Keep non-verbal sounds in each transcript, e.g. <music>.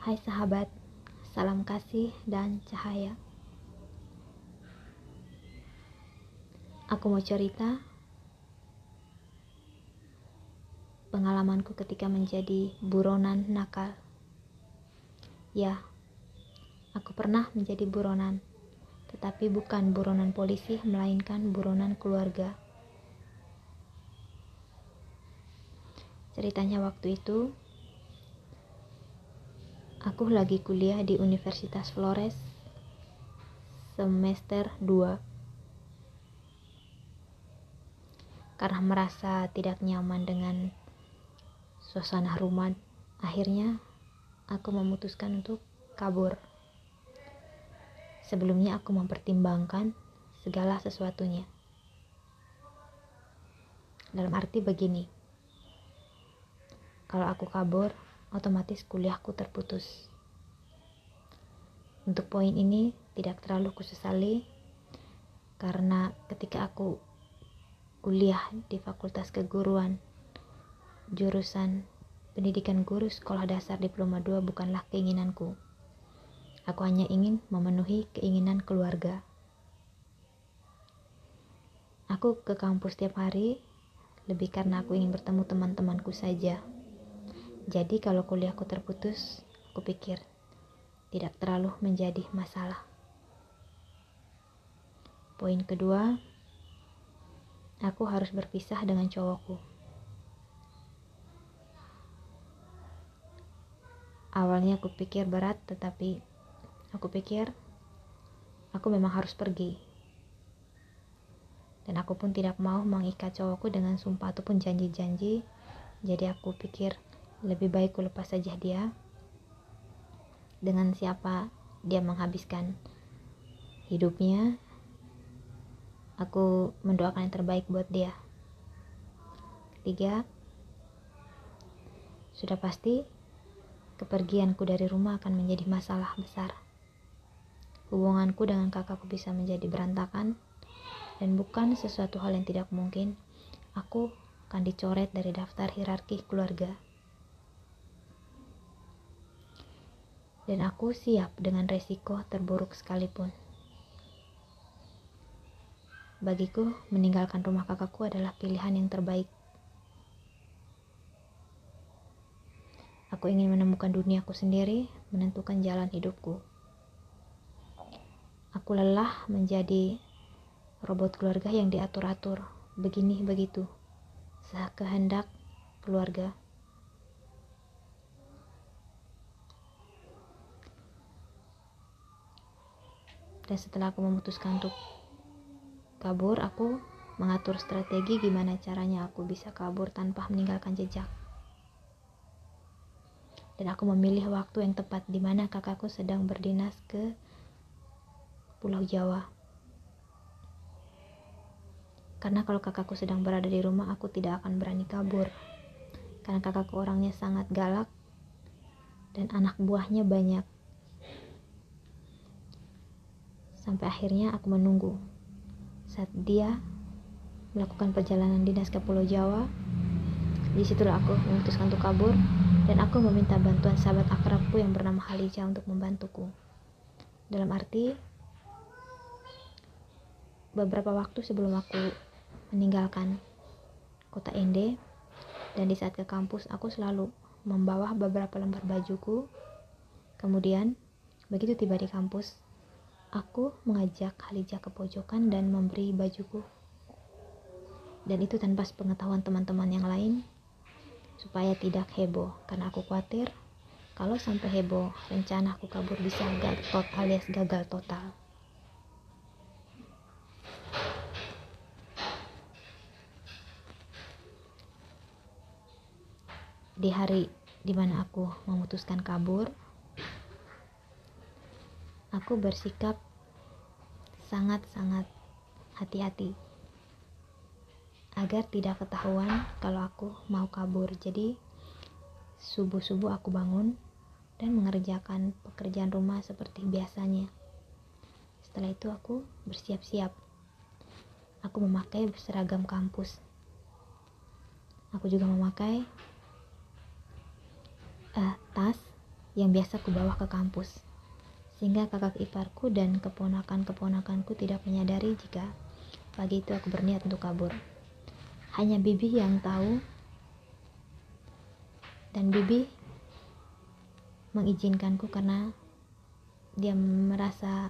Hai sahabat, salam kasih dan cahaya. Aku mau cerita pengalamanku ketika menjadi buronan nakal. Ya, aku pernah menjadi buronan, tetapi bukan buronan polisi, melainkan buronan keluarga. Ceritanya waktu itu, aku lagi kuliah di Universitas Flores semester 2 karena merasa tidak nyaman dengan suasana rumah akhirnya aku memutuskan untuk kabur. Sebelumnya aku mempertimbangkan segala sesuatunya. Dalam arti begini kalau aku kabur otomatis kuliahku terputus untuk poin ini tidak terlalu kusesali karena ketika aku kuliah di Fakultas Keguruan. Jurusan Pendidikan Guru Sekolah Dasar Diploma 2 bukanlah keinginanku. Aku hanya ingin memenuhi keinginan keluarga. Aku ke kampus setiap hari lebih karena aku ingin bertemu teman-temanku saja. Jadi kalau kuliahku terputus, aku pikir tidak terlalu menjadi masalah. Poin kedua, aku harus berpisah dengan cowokku. Awalnya aku pikir berat, tetapi aku pikir aku memang harus pergi. Dan aku pun tidak mau mengikat cowokku dengan sumpah ataupun janji-janji. Jadi aku pikir lebih baik ku lepas saja dia dengan siapa dia menghabiskan hidupnya Aku mendoakan yang terbaik buat dia. Ketiga, sudah pasti kepergianku dari rumah akan menjadi masalah besar. Hubunganku dengan kakakku bisa menjadi berantakan dan bukan sesuatu hal yang tidak mungkin. Aku akan dicoret dari daftar hierarki keluarga. Dan aku siap dengan resiko terburuk sekalipun. Bagiku, meninggalkan rumah kakakku adalah pilihan yang terbaik. Aku ingin menemukan duniaku sendiri, menentukan jalan hidupku. Aku lelah menjadi robot keluarga yang diatur-atur, begini begitu, sekehendak keluarga. Dan setelah aku memutuskan untuk kabur aku mengatur strategi gimana caranya aku bisa kabur tanpa meninggalkan jejak dan aku memilih waktu yang tepat di mana kakakku sedang berdinas ke Pulau Jawa. Karena kalau kakakku sedang berada di rumah, aku tidak akan berani kabur. Karena kakakku orangnya sangat galak dan anak buahnya banyak. Sampai akhirnya aku menunggu saat dia melakukan perjalanan dinas ke Pulau Jawa. Di situlah aku memutuskan untuk kabur dan aku meminta bantuan sahabat akrabku yang bernama Halija untuk membantuku. Dalam arti, beberapa waktu sebelum aku meninggalkan kota Ende dan di saat ke kampus aku selalu membawa beberapa lembar bajuku. Kemudian, begitu tiba di kampus, Aku mengajak Khalija ke pojokan dan memberi bajuku. Dan itu tanpa pengetahuan teman-teman yang lain supaya tidak heboh karena aku khawatir kalau sampai heboh rencana aku kabur bisa gagal alias gagal total. Di hari di mana aku memutuskan kabur, aku bersikap sangat-sangat hati-hati agar tidak ketahuan kalau aku mau kabur. Jadi subuh-subuh aku bangun dan mengerjakan pekerjaan rumah seperti biasanya. Setelah itu aku bersiap-siap. Aku memakai seragam kampus. Aku juga memakai uh, tas yang biasa ku bawa ke kampus. Sehingga kakak iparku dan keponakan-keponakanku tidak menyadari jika pagi itu aku berniat untuk kabur. Hanya Bibi yang tahu dan Bibi mengizinkanku karena dia merasa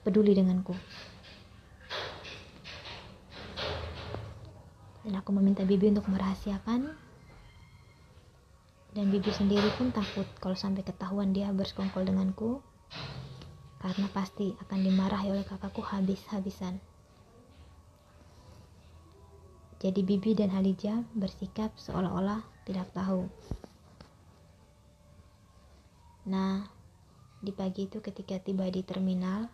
peduli denganku. Dan aku meminta Bibi untuk merahasiakan dan Bibi sendiri pun takut kalau sampai ketahuan dia bersekongkol denganku karena pasti akan dimarahi oleh kakakku habis-habisan. Jadi Bibi dan Halija bersikap seolah-olah tidak tahu. Nah, di pagi itu ketika tiba di terminal,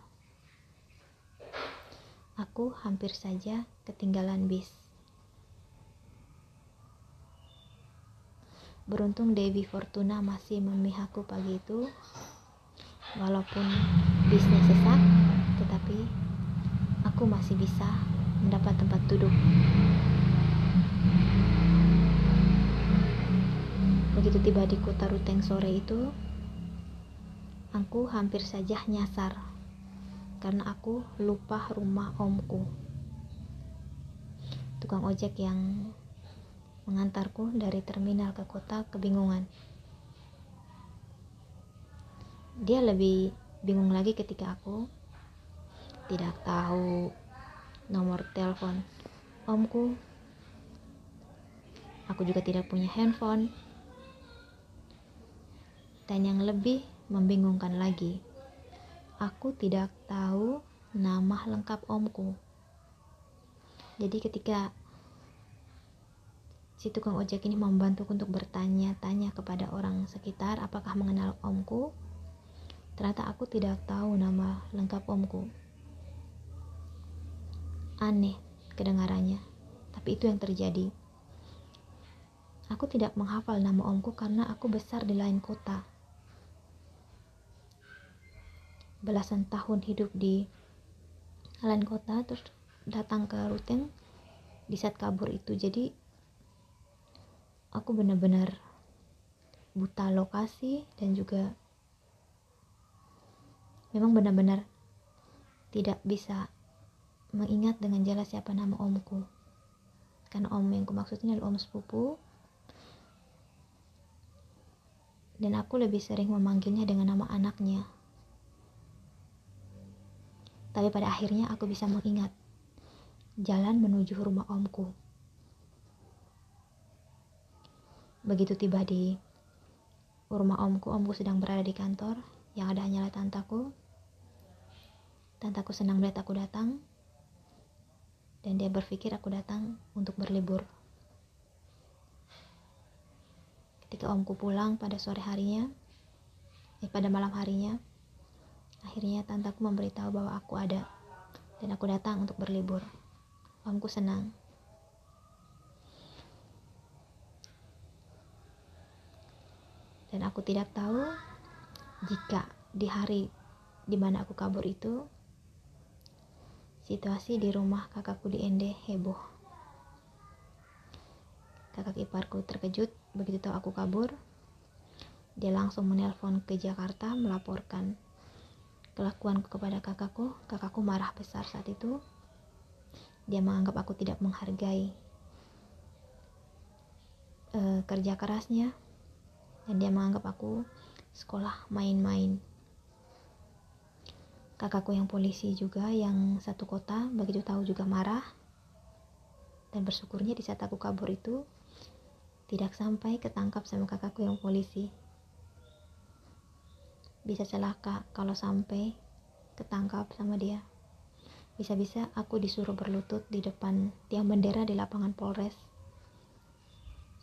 aku hampir saja ketinggalan bis. Beruntung Dewi Fortuna masih memihakku pagi itu, walaupun bisnya sesak, tetapi aku masih bisa mendapat tempat duduk. Begitu tiba di kota Ruteng sore itu, aku hampir saja nyasar karena aku lupa rumah omku. Tukang ojek yang mengantarku dari terminal ke kota kebingungan. Dia lebih bingung lagi ketika aku tidak tahu nomor telepon omku. Aku juga tidak punya handphone dan yang lebih membingungkan lagi, aku tidak tahu nama lengkap omku. Jadi ketika si tukang ojek ini membantu untuk bertanya-tanya kepada orang sekitar apakah mengenal omku, ternyata aku tidak tahu nama lengkap omku. Aneh kedengarannya, tapi itu yang terjadi. Aku tidak menghafal nama omku karena aku besar di lain kota belasan tahun hidup di lain kota terus datang ke Ruteng di saat kabur itu jadi aku benar-benar buta lokasi dan juga memang benar-benar tidak bisa mengingat dengan jelas siapa nama omku. Karena om yang ku maksudnya adalah om sepupu. Dan aku lebih sering memanggilnya dengan nama anaknya. Tapi pada akhirnya aku bisa mengingat jalan menuju rumah omku. Begitu tiba di rumah omku, omku sedang berada di kantor, yang ada hanyalah tantaku. Tantaku senang melihat aku datang, dan dia berpikir aku datang untuk berlibur. Ketika omku pulang pada sore harinya, eh pada malam harinya, Akhirnya tantaku memberitahu bahwa aku ada dan aku datang untuk berlibur. Omku senang. Dan aku tidak tahu jika di hari di mana aku kabur itu situasi di rumah kakakku di Ende heboh. Kakak iparku terkejut begitu tahu aku kabur. Dia langsung menelpon ke Jakarta melaporkan kelakuanku kepada kakakku, kakakku marah besar saat itu. Dia menganggap aku tidak menghargai uh, kerja kerasnya, dan dia menganggap aku sekolah main-main. Kakakku yang polisi juga yang satu kota begitu tahu juga marah dan bersyukurnya di saat aku kabur itu tidak sampai ketangkap sama kakakku yang polisi bisa celaka kalau sampai ketangkap sama dia. Bisa-bisa aku disuruh berlutut di depan tiang bendera di lapangan Polres.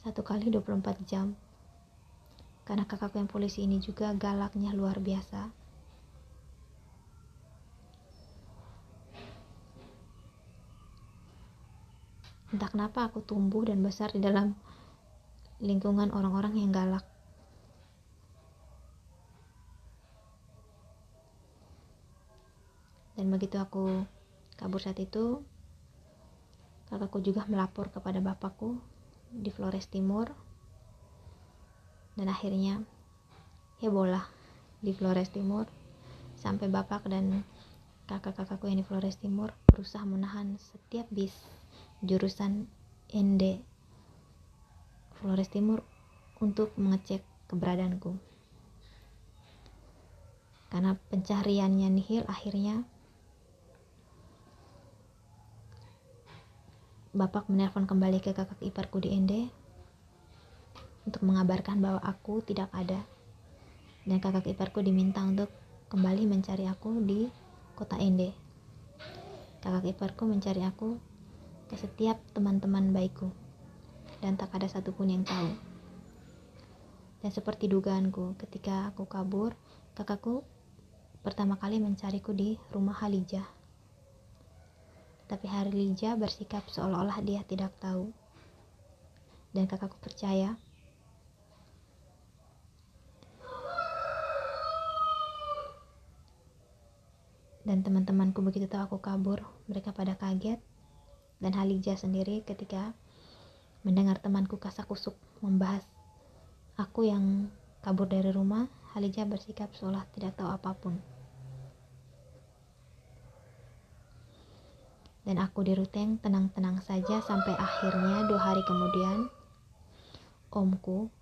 Satu kali 24 jam. Karena kakakku yang polisi ini juga galaknya luar biasa. Entah kenapa aku tumbuh dan besar di dalam lingkungan orang-orang yang galak. dan begitu aku kabur saat itu kakakku juga melapor kepada bapakku di Flores Timur dan akhirnya heboh lah di Flores Timur. Sampai bapak dan kakak-kakakku yang di Flores Timur berusaha menahan setiap bis jurusan ND Flores Timur untuk mengecek keberadaanku. Karena pencariannya nihil akhirnya bapak menelpon kembali ke kakak iparku di ND untuk mengabarkan bahwa aku tidak ada dan kakak iparku diminta untuk kembali mencari aku di kota Ende. Kakak iparku mencari aku ke setiap teman-teman baikku dan tak ada satupun yang tahu. Dan seperti dugaanku, ketika aku kabur, kakakku pertama kali mencariku di rumah Halijah. Tapi Halijah bersikap seolah-olah dia tidak tahu. Dan kakakku percaya dan teman-temanku begitu tahu aku kabur mereka pada kaget. Dan Halija sendiri ketika mendengar temanku kasak kusuk membahas aku yang kabur dari rumah Halija bersikap seolah tidak tahu apa pun. Dan aku di Ruteng tenang-tenang saja sampai akhirnya dua hari kemudian omku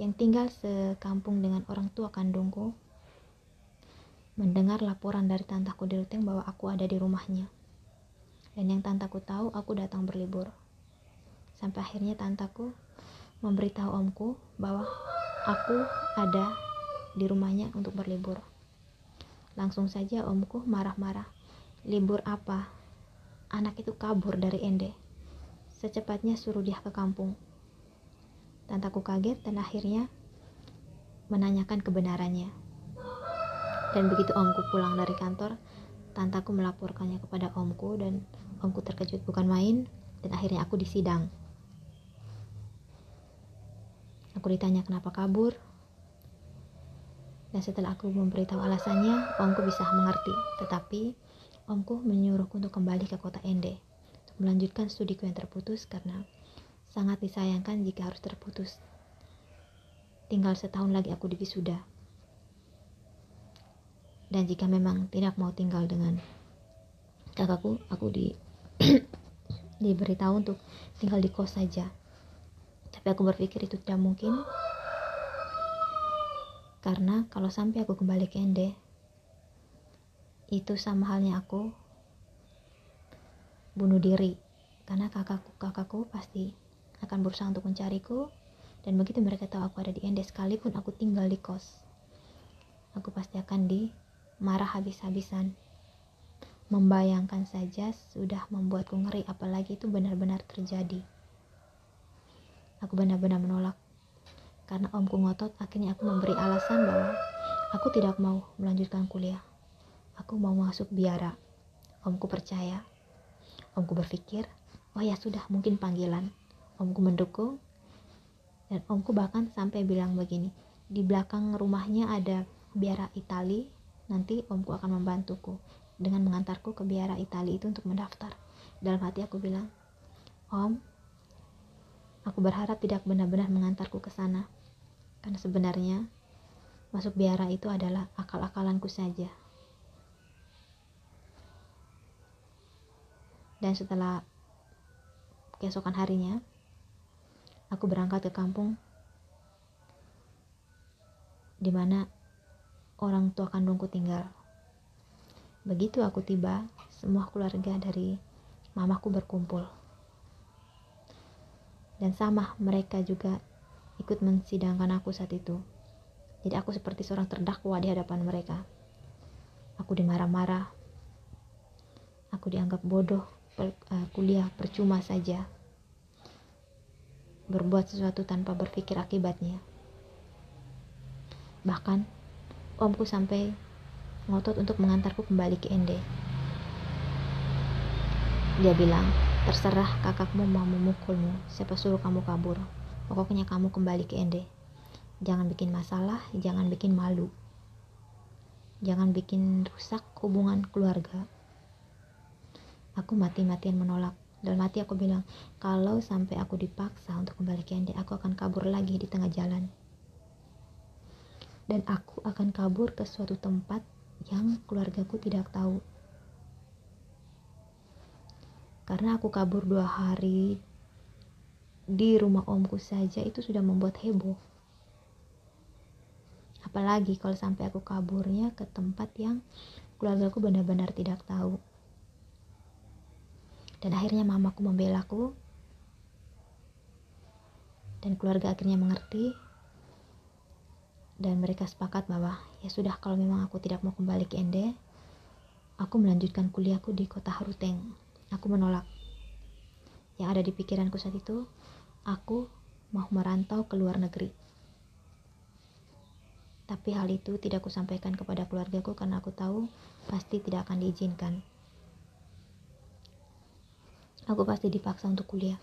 yang tinggal sekampung dengan orang tua kandungku mendengar laporan dari tantaku di Ruteng bahwa aku ada di rumahnya. Dan yang tantaku tahu, aku datang berlibur. Sampai akhirnya tantaku memberitahu omku bahwa aku ada di rumahnya untuk berlibur. Langsung saja omku marah-marah. Libur apa? Anak itu kabur dari Ende. Secepatnya suruh dia ke kampung. Tantaku kaget dan akhirnya menanyakan kebenarannya. Dan begitu omku pulang dari kantor, tantaku melaporkannya kepada omku dan omku terkejut bukan main dan akhirnya aku disidang. Aku ditanya kenapa kabur. Dan setelah aku memberitahu alasannya, omku bisa mengerti. Tetapi omku menyuruhku untuk kembali ke kota Ende untuk melanjutkan studiku yang terputus karena sangat disayangkan jika harus terputus. Tinggal setahun lagi aku diwisuda dan jika memang tidak mau tinggal dengan kakakku aku di <clears throat> diberitahu untuk tinggal di kos saja. Tapi aku berpikir itu tidak mungkin. Karena kalau sampai aku kembali ke Ende itu sama halnya aku bunuh diri. Karena kakakku kakakku pasti akan berusaha untuk mencariku. Dan begitu mereka tahu aku ada di Ende sekalipun aku tinggal di kos. Aku pasti akan di marah habis-habisan. Membayangkan saja sudah membuatku ngeri, apalagi itu benar-benar terjadi. Aku benar-benar menolak. Karena omku ngotot, akhirnya aku memberi alasan bahwa aku tidak mau melanjutkan kuliah. Aku mau masuk biara. Omku percaya. Omku berpikir, oh ya sudah, mungkin panggilan. Omku mendukung, dan omku bahkan sampai bilang begini, di belakang rumahnya ada biara Itali Nanti omku akan membantuku dengan mengantarku ke biara Italia itu untuk mendaftar. Dalam hati aku bilang, Om, aku berharap tidak benar-benar mengantarku ke sana. Karena sebenarnya masuk biara itu adalah akal-akalanku saja. Dan setelah keesokan harinya, aku berangkat ke kampung di mana orang tua kandungku tinggal. Begitu aku tiba, semua keluarga dari mamaku berkumpul. Dan sama mereka juga ikut mensidangkan aku saat itu. Jadi aku seperti seorang terdakwa di hadapan mereka. Aku dimarah-marah. Aku dianggap bodoh, uh, kuliah percuma saja. Berbuat sesuatu tanpa berpikir akibatnya. Bahkan omku sampai ngotot untuk mengantarku kembali ke Ende. Dia bilang, terserah kakakmu mau memukulmu, siapa suruh kamu kabur. Pokoknya kamu kembali ke Ende. Jangan bikin masalah, jangan bikin malu. Jangan bikin rusak hubungan keluarga. Aku mati-matian menolak. Dalam hati aku bilang, kalau sampai aku dipaksa untuk kembali ke Ende, aku akan kabur lagi di tengah jalan. Dan aku akan kabur ke suatu tempat yang keluargaku tidak tahu. Karena aku kabur dua hari di rumah omku saja itu sudah membuat heboh. Apalagi kalau sampai aku kaburnya ke tempat yang keluargaku benar-benar tidak tahu. Dan akhirnya mamaku membelaku dan keluarga akhirnya mengerti dan mereka sepakat bahwa ya sudah kalau memang aku tidak mau kembali ke Ende aku melanjutkan kuliahku di kota Haruteng. Aku menolak. Yang ada di pikiranku saat itu aku mau merantau ke luar negeri. Tapi hal itu tidak kusampaikan kepada keluargaku karena aku tahu pasti tidak akan diizinkan. Aku pasti dipaksa untuk kuliah.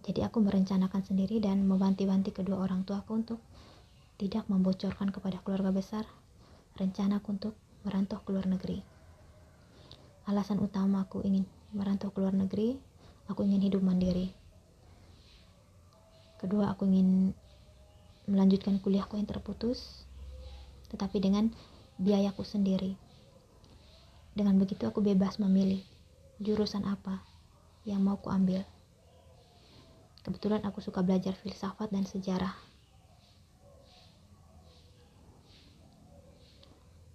Jadi aku merencanakan sendiri dan membanti-banti kedua orang tuaku untuk tidak membocorkan kepada keluarga besar rencanaku untuk merantau ke luar negeri. Alasan utama aku ingin merantau ke luar negeri, aku ingin hidup mandiri. Kedua, aku ingin melanjutkan kuliahku yang terputus, tetapi dengan biayaku sendiri. Dengan begitu aku bebas memilih jurusan apa yang mau kuambil. Kebetulan aku suka belajar filsafat dan sejarah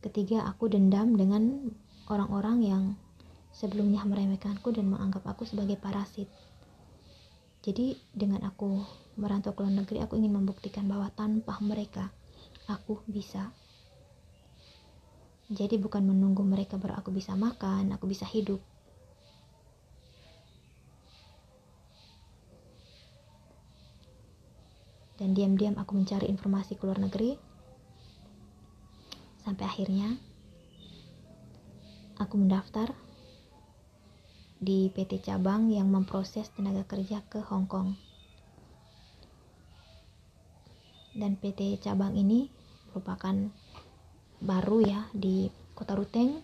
Ketiga, aku dendam dengan orang-orang yang sebelumnya meremehkanku dan menganggap aku sebagai parasit. Jadi, dengan aku merantau ke luar negeri, aku ingin membuktikan bahwa tanpa mereka, aku bisa. Jadi, bukan menunggu mereka baru aku bisa makan, aku bisa hidup. Dan diam-diam aku mencari informasi ke luar negeri Sampai akhirnya aku mendaftar di PT cabang yang memproses tenaga kerja ke Hong Kong. Dan PT cabang ini merupakan baru ya di Kota Ruteng.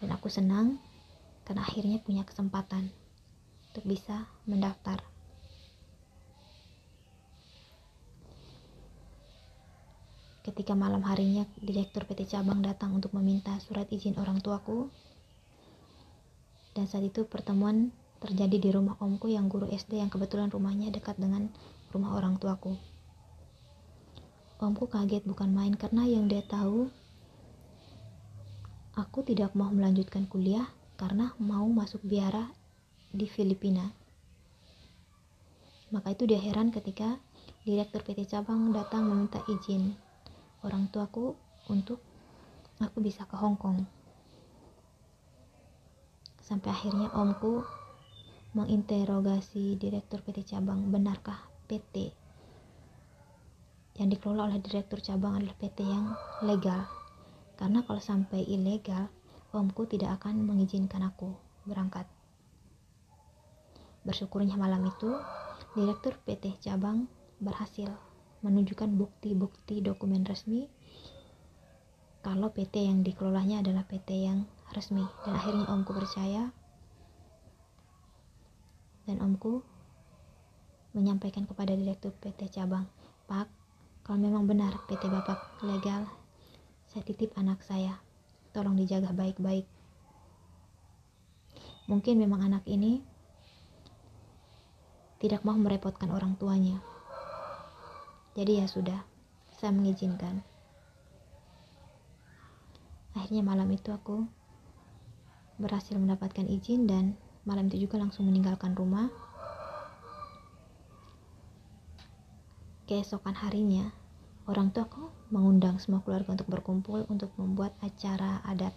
Dan aku senang karena akhirnya punya kesempatan untuk bisa mendaftar. Ketika malam harinya direktur PT Cabang datang untuk meminta surat izin orang tuaku. Dan saat itu pertemuan terjadi di rumah omku yang guru SD yang kebetulan rumahnya dekat dengan rumah orang tuaku. Omku kaget bukan main karena yang dia tahu aku tidak mau melanjutkan kuliah karena mau masuk biara di Filipina. Maka itu dia heran ketika direktur PT Cabang datang meminta izin orang tuaku untuk aku bisa ke Hong Kong. Sampai akhirnya omku menginterogasi direktur PT cabang, benarkah PT yang dikelola oleh direktur cabang adalah PT yang legal? Karena kalau sampai ilegal, omku tidak akan mengizinkan aku berangkat. Bersyukurnya malam itu, direktur PT cabang berhasil menunjukkan bukti-bukti dokumen resmi kalau PT yang dikelolanya adalah PT yang resmi. Dan akhirnya omku percaya dan omku menyampaikan kepada direktur PT cabang Pak kalau memang benar PT Bapak legal saya titip anak saya. Tolong dijaga baik-baik. Mungkin memang anak ini tidak mau merepotkan orang tuanya jadi ya sudah, saya mengizinkan. Akhirnya malam itu aku berhasil mendapatkan izin dan malam itu juga langsung meninggalkan rumah. Keesokan harinya, orang tua aku mengundang semua keluarga untuk berkumpul untuk membuat acara adat.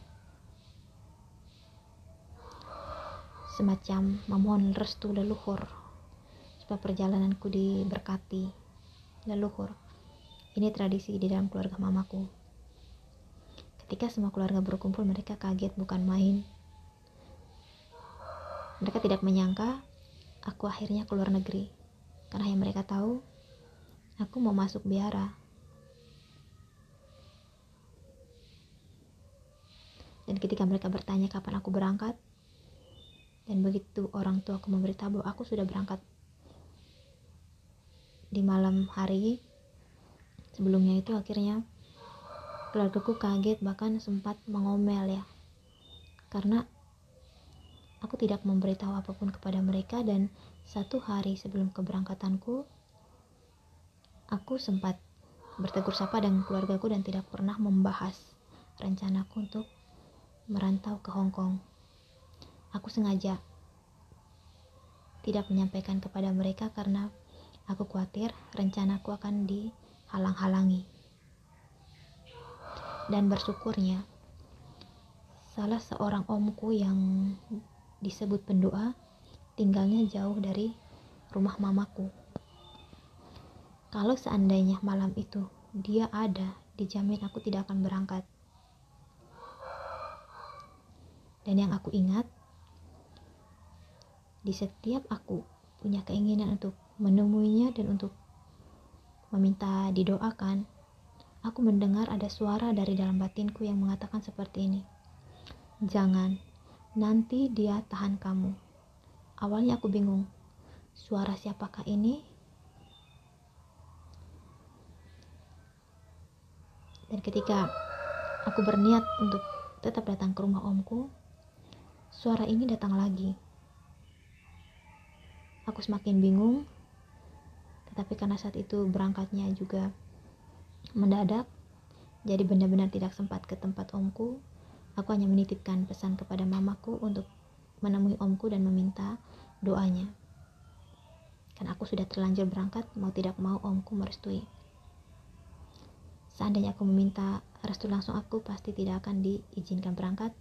Semacam memohon restu leluhur supaya perjalananku diberkati leluhur. Ini tradisi di dalam keluarga mamaku. Ketika semua keluarga berkumpul, mereka kaget bukan main. Mereka tidak menyangka aku akhirnya keluar negeri. Karena yang mereka tahu, aku mau masuk biara. Dan ketika mereka bertanya kapan aku berangkat, dan begitu orang tua aku memberitahu bahwa aku sudah berangkat di malam hari sebelumnya itu akhirnya keluargaku kaget bahkan sempat mengomel ya karena aku tidak memberitahu apa pun kepada mereka dan satu hari sebelum keberangkatanku aku sempat bertegur sapa dengan keluargaku dan tidak pernah membahas rencanaku untuk merantau ke Hong Kong. Aku sengaja tidak menyampaikan kepada mereka karena aku khawatir rencanaku akan dihalang-halangi. Dan bersyukurnya, salah seorang omku yang disebut pendoa tinggalnya jauh dari rumah mamaku. Kalau seandainya malam itu dia ada, dijamin aku tidak akan berangkat. Dan yang aku ingat, di setiap aku punya keinginan untuk menemuinya dan untuk meminta didoakan, aku mendengar ada suara dari dalam batinku yang mengatakan seperti ini. Jangan, nanti dia tahan kamu. Awalnya aku bingung, suara siapakah ini? Dan ketika aku berniat untuk tetap datang ke rumah omku, suara ini datang lagi. Aku semakin bingung, tetapi karena saat itu berangkatnya juga mendadak, jadi benar-benar tidak sempat ke tempat omku. Aku hanya menitipkan pesan kepada mamaku untuk menemui omku dan meminta doanya. Karena aku sudah terlanjur berangkat, mau tidak mau omku merestui. Seandainya aku meminta restu langsung aku pasti tidak akan diizinkan berangkat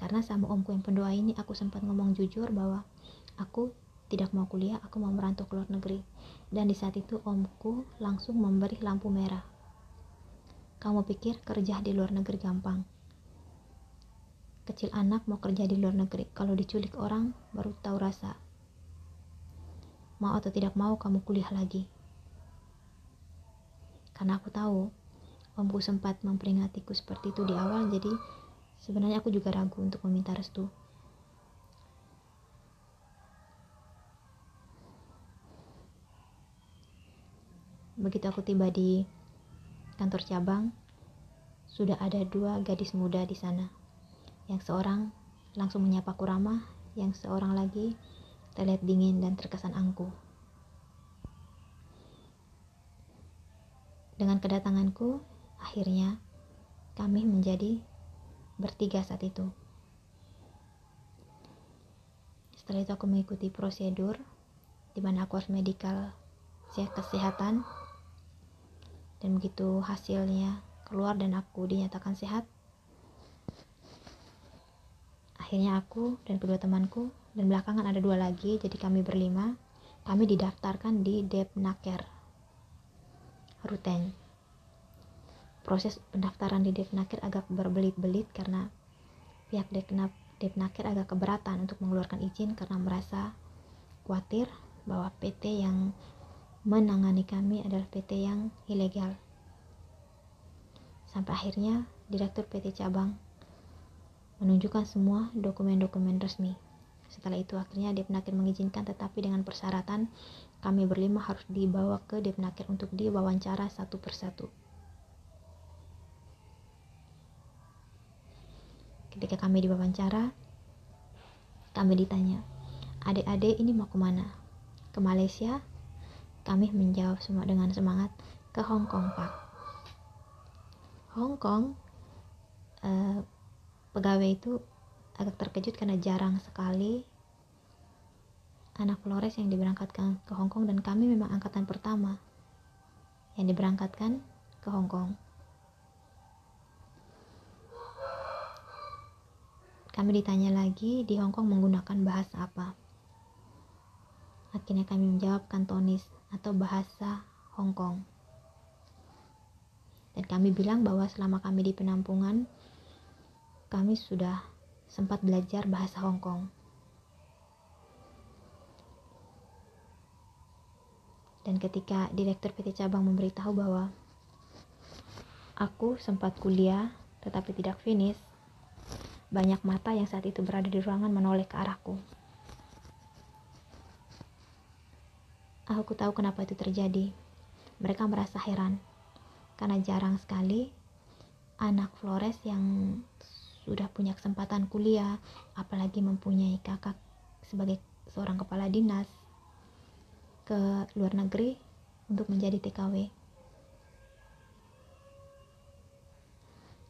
karena sama omku yang pendoa ini aku sempat ngomong jujur bahwa aku tidak mau kuliah, aku mau merantau ke luar negeri. Dan di saat itu omku langsung memberi lampu merah. Kamu pikir kerja di luar negeri gampang? Kecil anak mau kerja di luar negeri, kalau diculik orang baru tahu rasa. Mau atau tidak mau kamu kuliah lagi. Karena aku tahu Omku sempat memperingatiku seperti itu di awal, jadi sebenarnya aku juga ragu untuk meminta restu. Begitu aku tiba di kantor cabang, sudah ada dua gadis muda di sana. Yang seorang langsung menyapaku ramah, yang seorang lagi terlihat dingin dan terkesan angkuh. Dengan kedatanganku, Akhirnya, kami menjadi bertiga saat itu. Setelah itu aku mengikuti prosedur di mana aku harus medikal kesehatan dan begitu hasilnya keluar dan aku dinyatakan sehat akhirnya aku dan kedua temanku dan belakangan ada dua lagi jadi kami berlima kami didaftarkan di Depnaker Ruteng. Proses pendaftaran di Devnaker agak berbelit-belit karena pihak Devnaker agak keberatan untuk mengeluarkan izin karena merasa khawatir bahwa PT yang menangani kami adalah PT yang ilegal. Sampai akhirnya Direktur PT Cabang menunjukkan semua dokumen-dokumen resmi. Setelah itu akhirnya Devnaker mengizinkan tetapi dengan persyaratan kami berlima harus dibawa ke Devnaker untuk diwawancara satu persatu. Ketika kami diwawancara, kami ditanya, adik-adik ini mau ke mana? Ke Malaysia? Kami menjawab semua dengan semangat, ke Hong Kong Pak. Hong Kong, eh, pegawai itu agak terkejut karena jarang sekali anak Flores yang diberangkatkan ke Hong Kong dan kami memang angkatan pertama yang diberangkatkan ke Hong Kong. Kami ditanya lagi di Hong Kong menggunakan bahasa apa. Akhirnya kami menjawab kantonis atau bahasa Hong Kong. Dan kami bilang bahwa selama kami di penampungan, kami sudah sempat belajar bahasa Hong Kong. Dan ketika direktur PT Cabang memberitahu bahwa aku sempat kuliah tetapi tidak finish, banyak mata yang saat itu berada di ruangan menoleh ke arahku. Aku tahu kenapa itu terjadi. Mereka merasa heran. karena jarang sekali anak Flores yang sudah punya kesempatan kuliah, apalagi mempunyai kakak sebagai seorang kepala dinas ke luar negeri untuk menjadi TKW.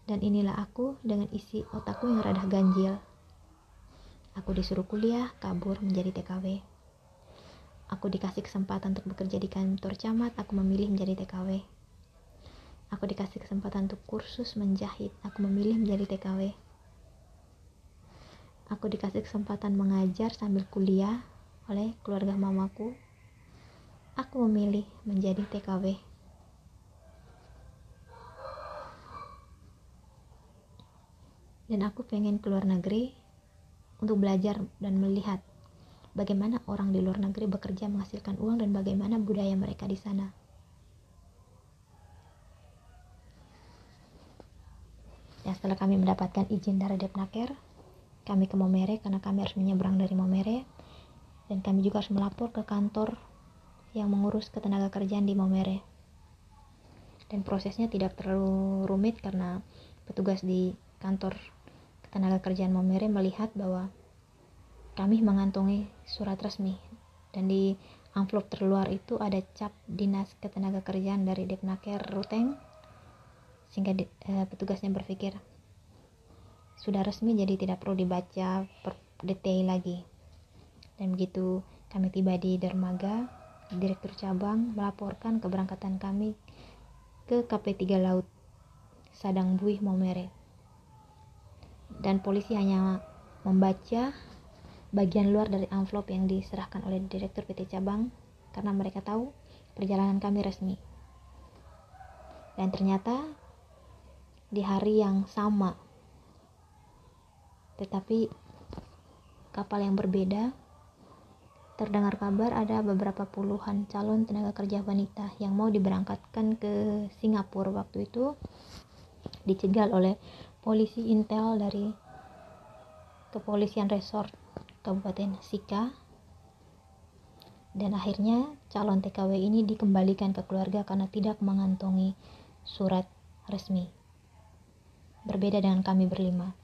Dan inilah aku dengan isi otakku yang rada ganjil. Aku disuruh kuliah, kabur menjadi TKW. Aku dikasih kesempatan untuk bekerja di kantor camat, aku memilih menjadi TKW Aku dikasih kesempatan untuk kursus menjahit. Aku memilih menjadi TKW. Aku dikasih kesempatan mengajar sambil kuliah oleh keluarga mamaku. Aku memilih menjadi TKW. Dan aku pengen keluar negeri untuk belajar dan melihat bagaimana orang di luar negeri bekerja menghasilkan uang dan bagaimana budaya mereka di sana. Ya, setelah kami mendapatkan izin dari Depnaker, kami ke Momere karena kami harus menyeberang dari Momere dan kami juga harus melapor ke kantor yang mengurus ketenaga kerjaan di Momere. Dan prosesnya tidak terlalu rumit karena petugas di kantor ketenaga kerjaan Momere melihat bahwa kami mengantongi surat resmi. Dan di amplop terluar itu ada cap dinas ketenaga kerjaan dari Depnaker Ruteng sehingga di, uh, petugasnya berpikir sudah resmi jadi tidak perlu dibaca per detail lagi. Dan begitu kami tiba di dermaga direktur cabang melaporkan keberangkatan kami ke KP3 Laut Sadang Buih Momere. Dan polisi hanya membaca bagian luar dari amplop yang diserahkan oleh direktur PT Cabang karena mereka tahu perjalanan kami resmi dan ternyata di hari yang sama. Tetapi kapal yang berbeda terdengar kabar ada beberapa puluhan calon tenaga kerja wanita yang mau diberangkatkan ke Singapura waktu itu dicegal oleh polisi intel dari kepolisian resort Kabupaten Sika dan akhirnya calon TKW ini dikembalikan ke keluarga karena tidak mengantongi surat resmi berbeda dengan kami berlima.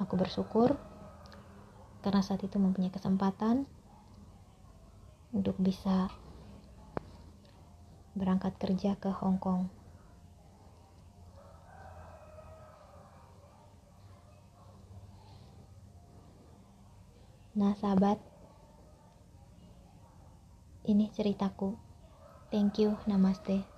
Aku bersyukur karena saat itu mempunyai kesempatan untuk bisa berangkat kerja ke Hong Kong. Nah, sahabat, ini ceritaku. Thank you, namaste.